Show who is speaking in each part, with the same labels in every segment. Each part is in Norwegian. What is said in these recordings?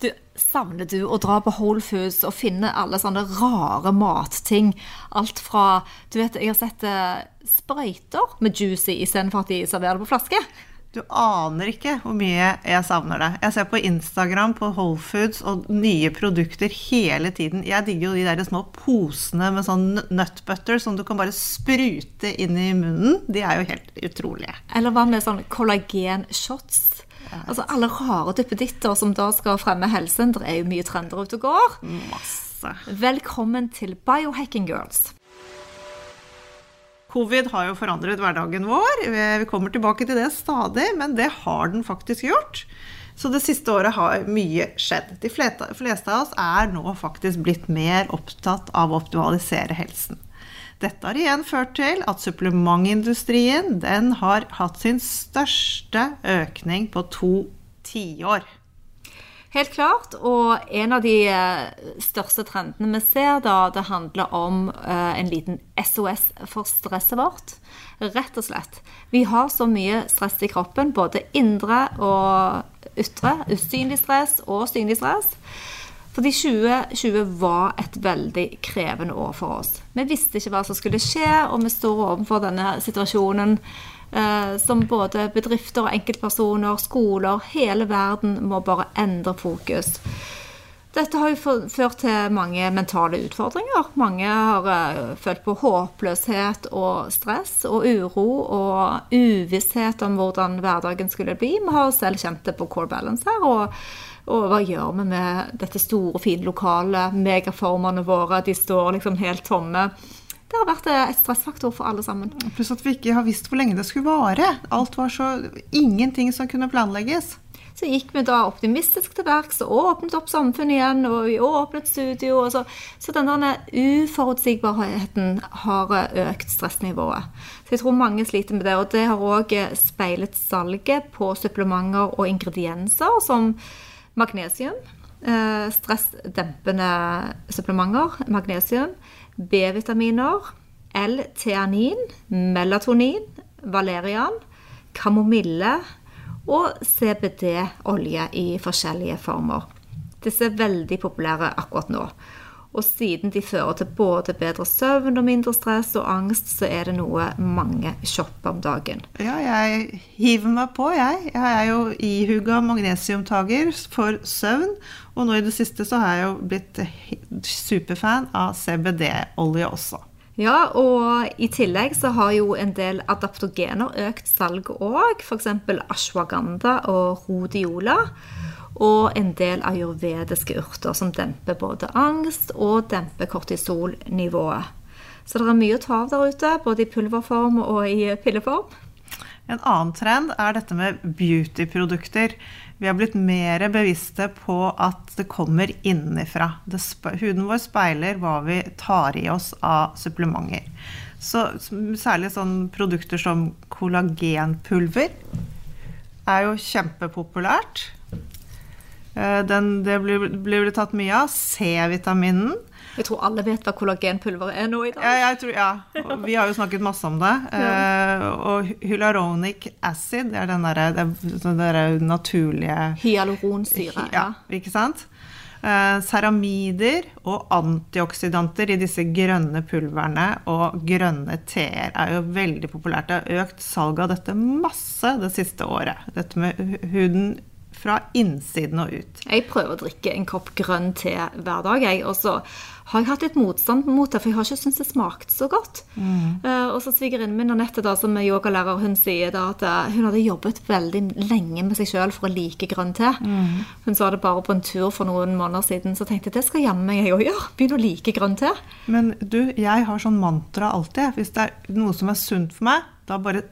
Speaker 1: Du, savner du å dra på Whole Foods og finne alle sånne rare matting? Alt fra Du vet, jeg har sett uh, sprøyter med juicy istedenfor at de serverer det på flaske.
Speaker 2: Du aner ikke hvor mye jeg savner det. Jeg ser på Instagram på Whole Foods og nye produkter hele tiden. Jeg digger jo de der små posene med sånn nutbutter som du kan bare sprute inn i munnen. De er jo helt utrolige.
Speaker 1: Eller hva med sånn kollagenshots? Altså alle rare duppeditter som da skal fremme helsen. Det er jo mye trender ute og går.
Speaker 2: Masse.
Speaker 1: Velkommen til Biohacking Girls.
Speaker 2: Covid har jo forandret hverdagen vår. Vi kommer tilbake til det stadig, men det har den faktisk gjort. Så det siste året har mye skjedd. De fleste av oss er nå faktisk blitt mer opptatt av å optimalisere helsen. Dette har igjen ført til at supplementindustrien den har hatt sin største økning på to tiår.
Speaker 1: Helt klart. Og en av de eh, største trendene vi ser, da, det handler om uh, en liten SOS for stresset vårt. Rett og slett. Vi har så mye stress i kroppen, både indre og ytre. Usynlig stress og synlig stress. Fordi 2020 var et veldig krevende år for oss. Vi visste ikke hva som skulle skje, og vi står overfor denne situasjonen eh, som både bedrifter og enkeltpersoner, skoler, hele verden må bare endre fokus. Dette har jo ført til mange mentale utfordringer. Mange har uh, følt på håpløshet og stress og uro og uvisshet om hvordan hverdagen skulle bli. Vi har selv kjent det på Core Balance her. Og, og hva gjør vi med dette store, fine lokalet? Megaformene våre de står liksom helt tomme det har vært et stressfaktor for alle sammen.
Speaker 2: Pluss at vi ikke har visst hvor lenge det skulle vare. Alt var så Ingenting som kunne planlegges.
Speaker 1: Så gikk vi da optimistisk til verks og åpnet opp samfunnet igjen, og vi åpnet studio. så så denne uforutsigbarheten har økt stressnivået. Så jeg tror mange sliter med det. Og det har òg speilet salget på supplementer og ingredienser som magnesium. Eh, stressdempende supplementer, magnesium B-vitaminer, L-teanin, melatonin, valerian, kamomille og CBD-olje i forskjellige former. Disse er veldig populære akkurat nå. Og siden de fører til både bedre søvn og mindre stress og angst, så er det noe mange shopper om dagen.
Speaker 2: Ja, jeg hiver meg på, jeg. Jeg er jo ihuga magnesiumtager for søvn. Og nå i det siste så har jeg jo blitt superfan av CBD-olje også.
Speaker 1: Ja, og i tillegg så har jo en del adaptogener økt salg òg. F.eks. ashwaganda og rhodiola og en del ayurvediske urter som demper både angst og demper kortisolnivået. Så det er mye å ta av der ute, både i pulverform og i pilleform.
Speaker 2: En annen trend er dette med beautyprodukter. Vi har blitt mer bevisste på at det kommer innenfra. Huden vår speiler hva vi tar i oss av supplementer. Så særlig sånne produkter som kollagenpulver er jo kjempepopulært. Eh, den, det blir, blir, det tatt mye av. C-vitaminen.
Speaker 1: Jeg tror alle vet hva kollagenpulver er nå i dag.
Speaker 2: Ja, tror, ja. Vi har jo snakket masse om det. Ja. Uh, og hylaronic acid, det er den derre der naturlige
Speaker 1: Hyaluronsyre.
Speaker 2: Ja, ikke sant? Uh, ceramider og antioksidanter i disse grønne pulverne og grønne teer er jo veldig populært. Det har økt salget av dette masse det siste året. Dette med huden fra innsiden og ut.
Speaker 1: Jeg prøver å drikke en kopp grønn te hver dag, jeg. Og så har jeg hatt litt motstand mot det, for jeg har ikke syntes det smakte så godt. Mm. Uh, og så svigerinnen min Anette, da, som er yogalærer, hun sier da at uh, hun hadde jobbet veldig lenge med seg sjøl for å like grønn te. Mm. Hun sa det bare på en tur for noen måneder siden, så tenkte jeg det skal jammen jeg òg gjøre. Begynne å like grønn te.
Speaker 2: Men du, jeg har sånn mantra alltid. Hvis det er noe som er sunt for meg, da bare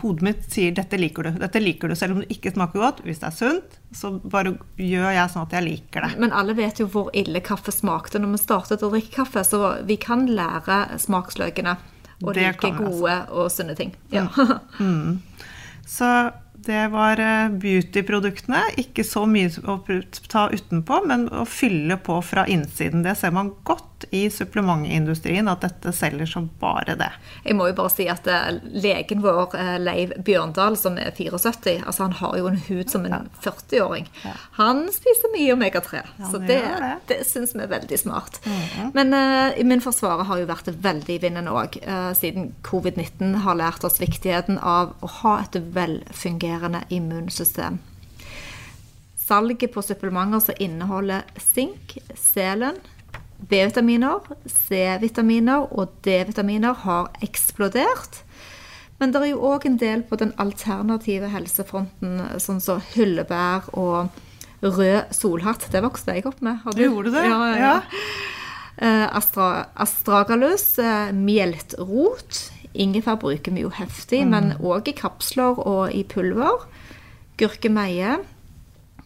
Speaker 2: hodet mitt sier 'dette liker du'. Dette liker du selv om det ikke smaker godt. Hvis det er sunt, så bare gjør jeg sånn at jeg liker det.
Speaker 1: Men alle vet jo hvor ille kaffe smakte når vi startet å drikke kaffe, så vi kan lære smaksløkene
Speaker 2: Det
Speaker 1: like
Speaker 2: gode altså.
Speaker 1: gode og sunne ting. Ja.
Speaker 2: Så det var eh, beauty-produktene. Ikke så mye å ta utenpå, men å fylle på fra innsiden. Det ser man godt i supplementindustrien, at dette selger som bare det.
Speaker 1: Jeg må jo bare si at eh, legen vår, eh, Leiv Bjørndal, som er 74, altså han har jo en hud som en 40-åring. Han spiser mye omega-3,
Speaker 2: Ja,
Speaker 1: så det,
Speaker 2: det. Mhm.
Speaker 1: syns vi er veldig smart. Men uh, Immunforsvaret har jo vært veldig i vinden òg, siden covid-19 har lært oss viktigheten av å ha et velfungerende immunsystem. Salget på supplementer som inneholder sink, selen, B-vitaminer, C-vitaminer og D-vitaminer har eksplodert. Men det er jo òg en del på den alternative helsefronten, sånn som hyllebær og rød solhatt. Det vokste jeg opp med. Har du?
Speaker 2: Gjorde du det?
Speaker 1: Ja, ja, ja. Eh, Astra, astragalus, eh, mjeltrot. Ingefær bruker vi jo heftig, men òg i kapsler og i pulver. Gurkemeie.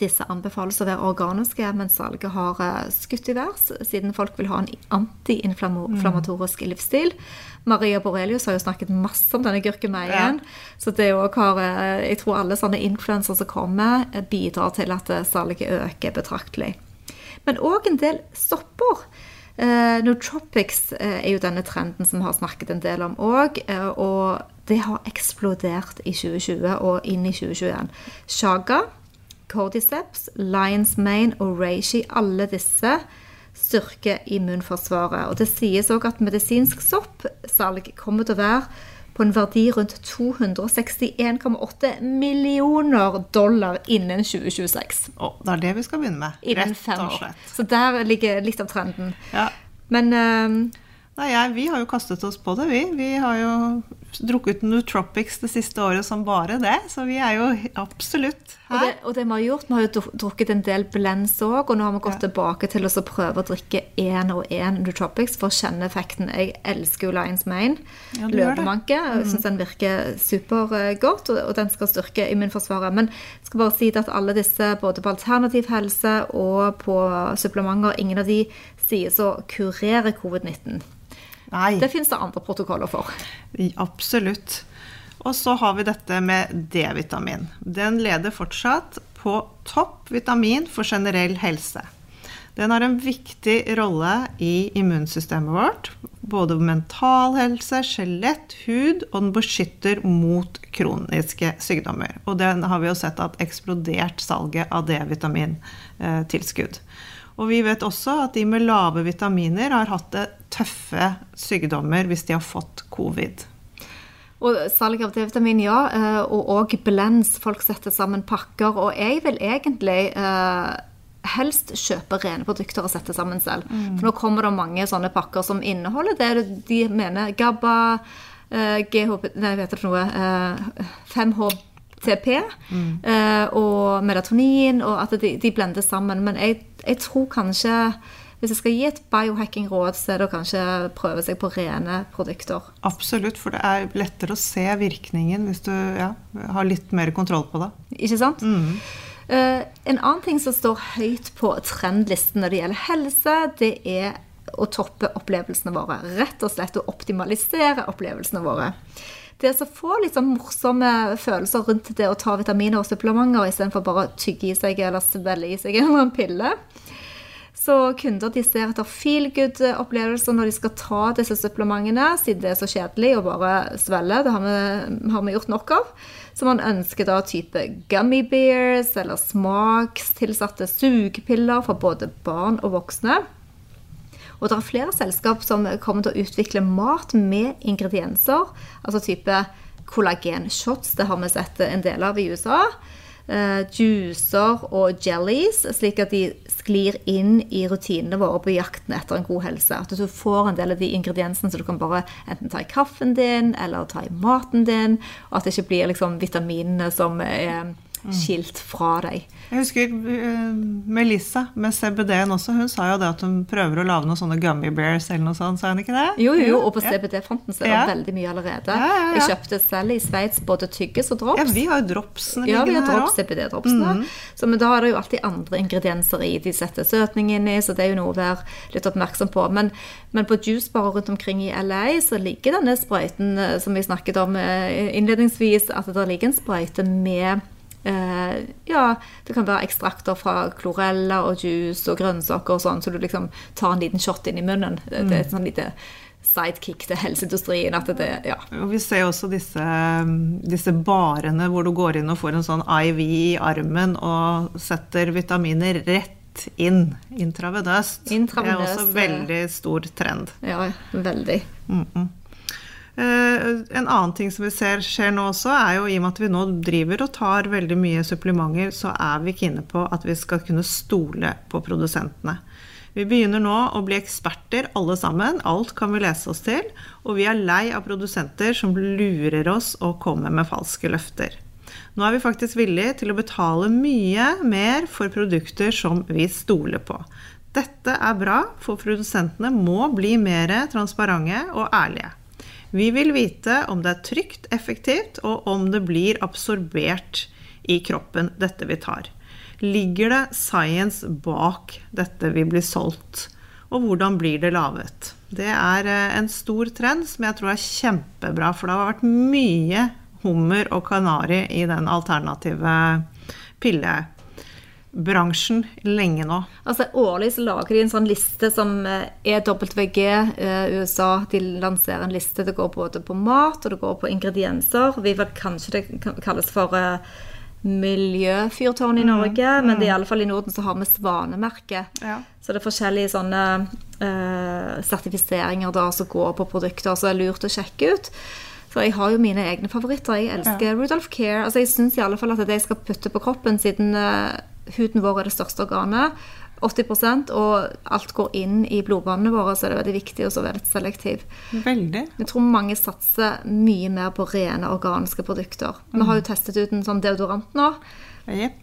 Speaker 1: Disse anbefales å være organiske, men salget har eh, skutt i værs, siden folk vil ha en antiinflammatorisk livsstil. Maria Borelius har jo snakket masse om denne gurkemeien. Så det òg har, eh, jeg tror alle sånne influensere som kommer, eh, bidrar til at salget øker betraktelig. Men òg en del sopper. Uh, Nootropics uh, er jo denne trenden som vi har snakket en del om òg. Uh, og det har eksplodert i 2020 og inn i 2021. Shaga, Cordyceps, Lions Mane og Reishi, alle disse styrker immunforsvaret. Og det sies òg at medisinsk soppsalg kommer til å være på en verdi rundt 261,8 millioner dollar innen 2026.
Speaker 2: Oh, det er det vi skal begynne med.
Speaker 1: Innen fem
Speaker 2: og
Speaker 1: år.
Speaker 2: slett.
Speaker 1: Så der ligger litt av trenden.
Speaker 2: Ja.
Speaker 1: Men eh,
Speaker 2: Nei, jeg, vi har jo kastet oss på det, vi. Vi har jo drukket Nootropics det siste året som bare det, så vi er jo absolutt
Speaker 1: Og det,
Speaker 2: her.
Speaker 1: og det vi har gjort, vi har jo drukket en del blends òg, og nå har vi gått
Speaker 2: Ja.
Speaker 1: tilbake til å prøve å drikke én og én Nootropics for å kjenne effekten. Jeg elsker jo Lions Mane.
Speaker 2: Ja, du
Speaker 1: Mm. Jeg syns den virker supergodt, og, og den skal styrke immunforsvaret. Men jeg skal bare si at alle disse, både på alternativ helse og på supplementer, ingen av de sies å kurere covid-19.
Speaker 2: Nei,
Speaker 1: Det fins det andre protokoller for.
Speaker 2: absolutt. Og så har vi dette med D-vitamin. Den leder fortsatt på topp vitamin for generell helse. Den har en viktig rolle i immunsystemet vårt. Både mental helse, skjelett, hud, og den beskytter mot kroniske sykdommer. Og den har vi jo sett at eksplodert salget av D-vitamintilskudd. Og vi vet også at de med lave vitaminer har hatt det tøffe sykdommer hvis de har fått covid.
Speaker 1: Og salg av D-vitamin, ja. eh, Og òg blends. Folk setter sammen pakker. Og jeg vil egentlig eh, helst kjøpe rene produkter og sette sammen selv. For nå kommer det mange sånne pakker som inneholder det de mener. GABA, eh, GHP Nei, vet dere noe? Eh, 5-HTP eh, og melatonin, og at de, de blender sammen. Men jeg, jeg tror kanskje hvis jeg skal gi et biohacking-råd, så er det å kanskje prøve seg på rene produkter.
Speaker 2: Absolutt, for det er lettere å se virkningen hvis du ja, har litt mer kontroll på det.
Speaker 1: Ikke sant? Eh, en annen ting som står høyt på trendlisten når det gjelder helse, det er å toppe opplevelsene våre. Rett og slett å optimalisere opplevelsene våre. Det å få litt sånn morsomme følelser rundt det å ta vitaminer og supplementer istedenfor bare å tygge i seg eller svelge i seg en eller annen pille. Så kunder de ser etter feel good-opplevelser når de skal ta disse supplementene, siden det er så kjedelig å bare svelle. Det har vi, har vi gjort nok av. Så man ønsker da type gummy bears eller smakstilsatte sugepiller for både barn og voksne. Og det er flere selskap som kommer til å utvikle mat med ingredienser, altså type kollagenshots. Det har vi sett en del av i USA. Uh, juicer og jellies, slik at de sklir inn i rutinene våre på jakten etter en god helse. At du får en del av de ingrediensene som du kan bare enten ta i kaffen din eller ta i maten din, og at det ikke blir liksom vitaminene som er skilt fra deg.
Speaker 2: Jeg husker uh, Melissa med CBD-en også. Hun sa jo det at hun prøver å lage noen sånne gummy bears eller noe sånt. Sa hun ikke det?
Speaker 1: Jo, jo, og på CBD-fronten så er det
Speaker 2: Ja.
Speaker 1: veldig mye allerede.
Speaker 2: Ja, ja.
Speaker 1: Jeg kjøpte selv i Sveits både tygges og drops.
Speaker 2: Ja, vi har jo dropsene
Speaker 1: Ja, vi har drops. CBD-dropsene. Så, men da er det jo alltid andre ingredienser i. De setter søtning inn i, så det er jo noe å være litt oppmerksom på. Men, men på juicebarer rundt omkring i LA så ligger denne sprøyten eh, som vi snakket om eh, innledningsvis, at det ligger en sprøyte med ja, det kan være ekstrakter fra klorella og juice og grønnsaker og sånn, så du liksom tar en liten shot inn i munnen. Det er et sånn lite sidekick til helseindustrien. At det, ja.
Speaker 2: Og vi ser også disse, disse barene hvor du går inn og får en sånn IV i armen og setter vitaminer rett inn intravenøst. Det er også veldig stor trend.
Speaker 1: ja, veldig.
Speaker 2: Eh, En annen ting som vi ser skjer nå også, er jo i og med at vi nå driver og tar veldig mye supplementer, så er vi ikke inne på at vi skal kunne stole på produsentene. Vi begynner nå å bli eksperter alle sammen, alt kan vi lese oss til, og vi er lei av produsenter som lurer oss og kommer med falske løfter. Nå er vi faktisk villige til å betale mye mer for produkter som vi stoler på. Dette er bra, for produsentene må bli mer transparente og ærlige. Vi vil vite om det er trygt, effektivt, og om det blir absorbert i kroppen, dette vi tar. Ligger det science bak dette vi blir solgt? Og hvordan blir det laget? Det er eh, en stor trend som jeg tror er kjempebra, for det har vært mye hummer og kanari i den alternative pillebransjen lenge nå.
Speaker 1: Altså Årlig så lager de en sånn liste som er EWG, eh, USA. De lanserer en liste. Det går både på mat og det går på ingredienser. Vi vet kanskje det kalles for eh, miljøfyrtårn i Norge, men det er i alle fall i Norden så har vi svanemerket.
Speaker 2: Ja.
Speaker 1: Så det er forskjellige sånne uh, sertifiseringer da som går på produkter som er lurt å sjekke ut. Så jeg har jo mine egne favoritter. Jeg elsker Rudolf Care. Altså jeg syns i alle fall at det jeg skal putte på kroppen, siden eh, huden vår er det største organet, 80% og alt går inn i blodbanene våre, så er det veldig viktig å være litt selektiv.
Speaker 2: Veldig.
Speaker 1: Jeg tror mange satser mye mer på rene organiske produkter. Vi har jo testet ut en sånn deodorant nå.
Speaker 2: Jepp.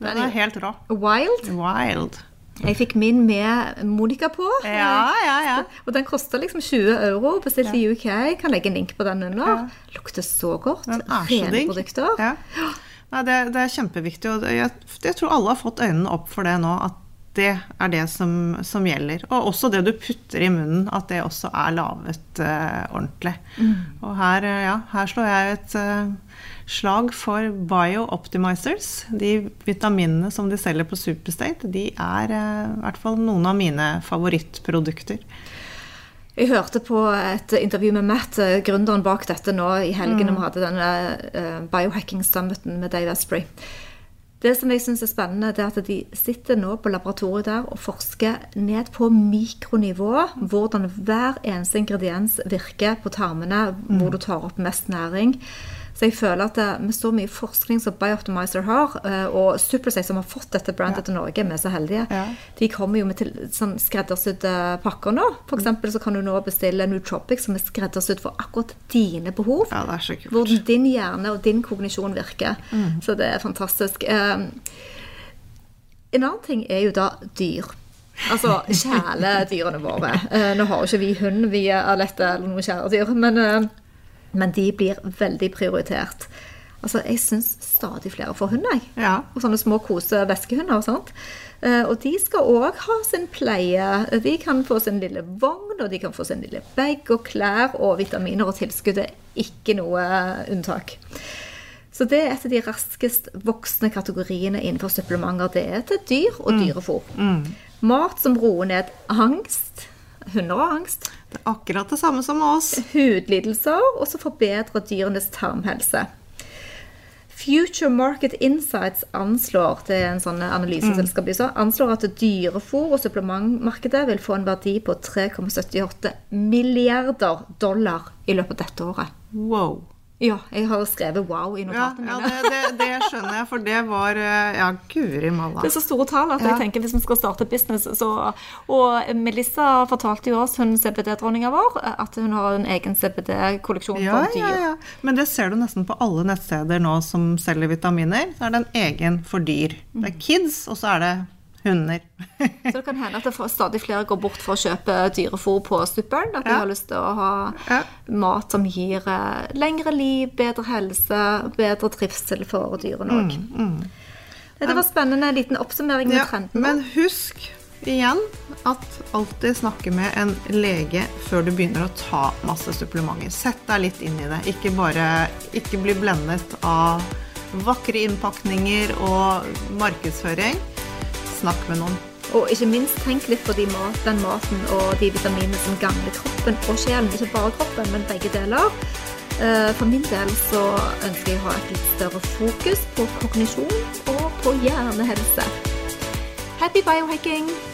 Speaker 2: Den
Speaker 1: er-
Speaker 2: helt rå.
Speaker 1: Wild.
Speaker 2: Wild.
Speaker 1: Jeg fikk min med Monica på.
Speaker 2: Ja, ja, ja.
Speaker 1: Og den koster liksom 20 euro. Bestilt i UK. Kan legge en link på den under. Lukter så godt.
Speaker 2: Den er så
Speaker 1: Rene
Speaker 2: digg.
Speaker 1: produkter.
Speaker 2: Ja. Nei, det, det er kjempeviktig, og jeg, jeg tror alle har fått øynene opp for det nå, at det er det som, som gjelder. Og også det du putter i munnen, at det også er laget uh, ordentlig. Og her, eh, ja, her slår jeg et uh, slag for Bio-Optimizers. De vitaminene som de selger på Superstate, de er uh, i hvert fall noen av mine favorittprodukter.
Speaker 1: Jeg hørte på et intervju med Matt, eh, gründeren bak dette, nå i helgen når vi hadde denne eh, biohacking summiten med Dave Asprey. Det som jeg syns er spennende, det er at de sitter nå på laboratoriet der og forsker ned på mikronivå hvordan hver eneste ingrediens virker på tarmene, hvor du tar opp mest næring. Så jeg føler at med så mye forskning som Bioptimizer har, eh, og Supersafe som har fått dette brandet til Norge, vi er så heldige,
Speaker 2: Ja.
Speaker 1: de kommer jo med til, sånn skreddersydde pakker nå. Eksempel så kan du nå bestille Nootropic som er skreddersydd for akkurat dine behov.
Speaker 2: Ja, det er så kult.
Speaker 1: Hvordan din hjerne og din kognisjon virker. Så det er fantastisk. Eh, En annen ting er jo da dyr. Altså kjæledyrene våre. Eh, Nå har jo ikke vi hund, vi er Alette eller noen kjæledyr, men, eh, men de blir veldig prioritert. Altså, Jeg syns stadig flere får hund.
Speaker 2: Ja.
Speaker 1: Og sånne små kose veskehunder og sånt. Eh, Og de skal òg ha sin pleie. De kan få sin lille vogn, og de kan få sin lille bag og klær, og vitaminer og tilskudd er ikke noe unntak. Så det er et av de raskest voksende kategoriene innenfor supplementer. Det er til dyr og dyrefôr. Mat som roer ned angst. Hunder har angst.
Speaker 2: Det er akkurat det samme som med oss.
Speaker 1: Hudlidelser, og så forbedrer dyrenes tarmhelse. Future Market Insights anslår det er en sånn analyseselskap mm. Anslår at dyrefôr- og supplementmarkedet vil få en verdi på 3,78 milliarder dollar i løpet av dette året.
Speaker 2: Wow.
Speaker 1: Ja, jeg har skrevet 'wow' i
Speaker 2: Ja,
Speaker 1: notatene
Speaker 2: ja
Speaker 1: mine.
Speaker 2: det, det, det skjønner jeg, for det var eh, Ja, guri malla.
Speaker 1: Det er så store tall at
Speaker 2: Ja.
Speaker 1: jeg tenker hvis vi skal starte business, så Og Melissa fortalte jo oss, hun CBD-dronninga vår, at hun har en egen CBD-kolleksjon
Speaker 2: Ja,
Speaker 1: for dyr.
Speaker 2: ja, ja. Men det ser du nesten på alle nettsteder nå som selger vitaminer. Så er det en egen for dyr. Det er kids, og så er det hunder.
Speaker 1: Så det kan hende at det stadig flere går bort for å kjøpe dyrefôr på Superen. At de
Speaker 2: Ja.
Speaker 1: har lyst til å ha
Speaker 2: Ja.
Speaker 1: mat som gir eh, lengre liv, bedre helse, bedre trivsel for dyrene òg. Det var spennende liten oppsummering med
Speaker 2: Ja,
Speaker 1: trenden.
Speaker 2: men husk igjen at alltid snakke med en lege før du begynner å ta masse supplementer. Sett deg litt inn i det. Ikke bare ikke bli blendet av vakre innpakninger og markedsføring. Snakk med noen.
Speaker 1: Og ikke minst tenk litt på de mat, den maten og de vitaminene som gagner kroppen og sjelen. Ikke bare kroppen, men begge deler. Eh, For min del så ønsker jeg å ha et litt større fokus på kognisjon og på hjernehelse. Happy biohacking!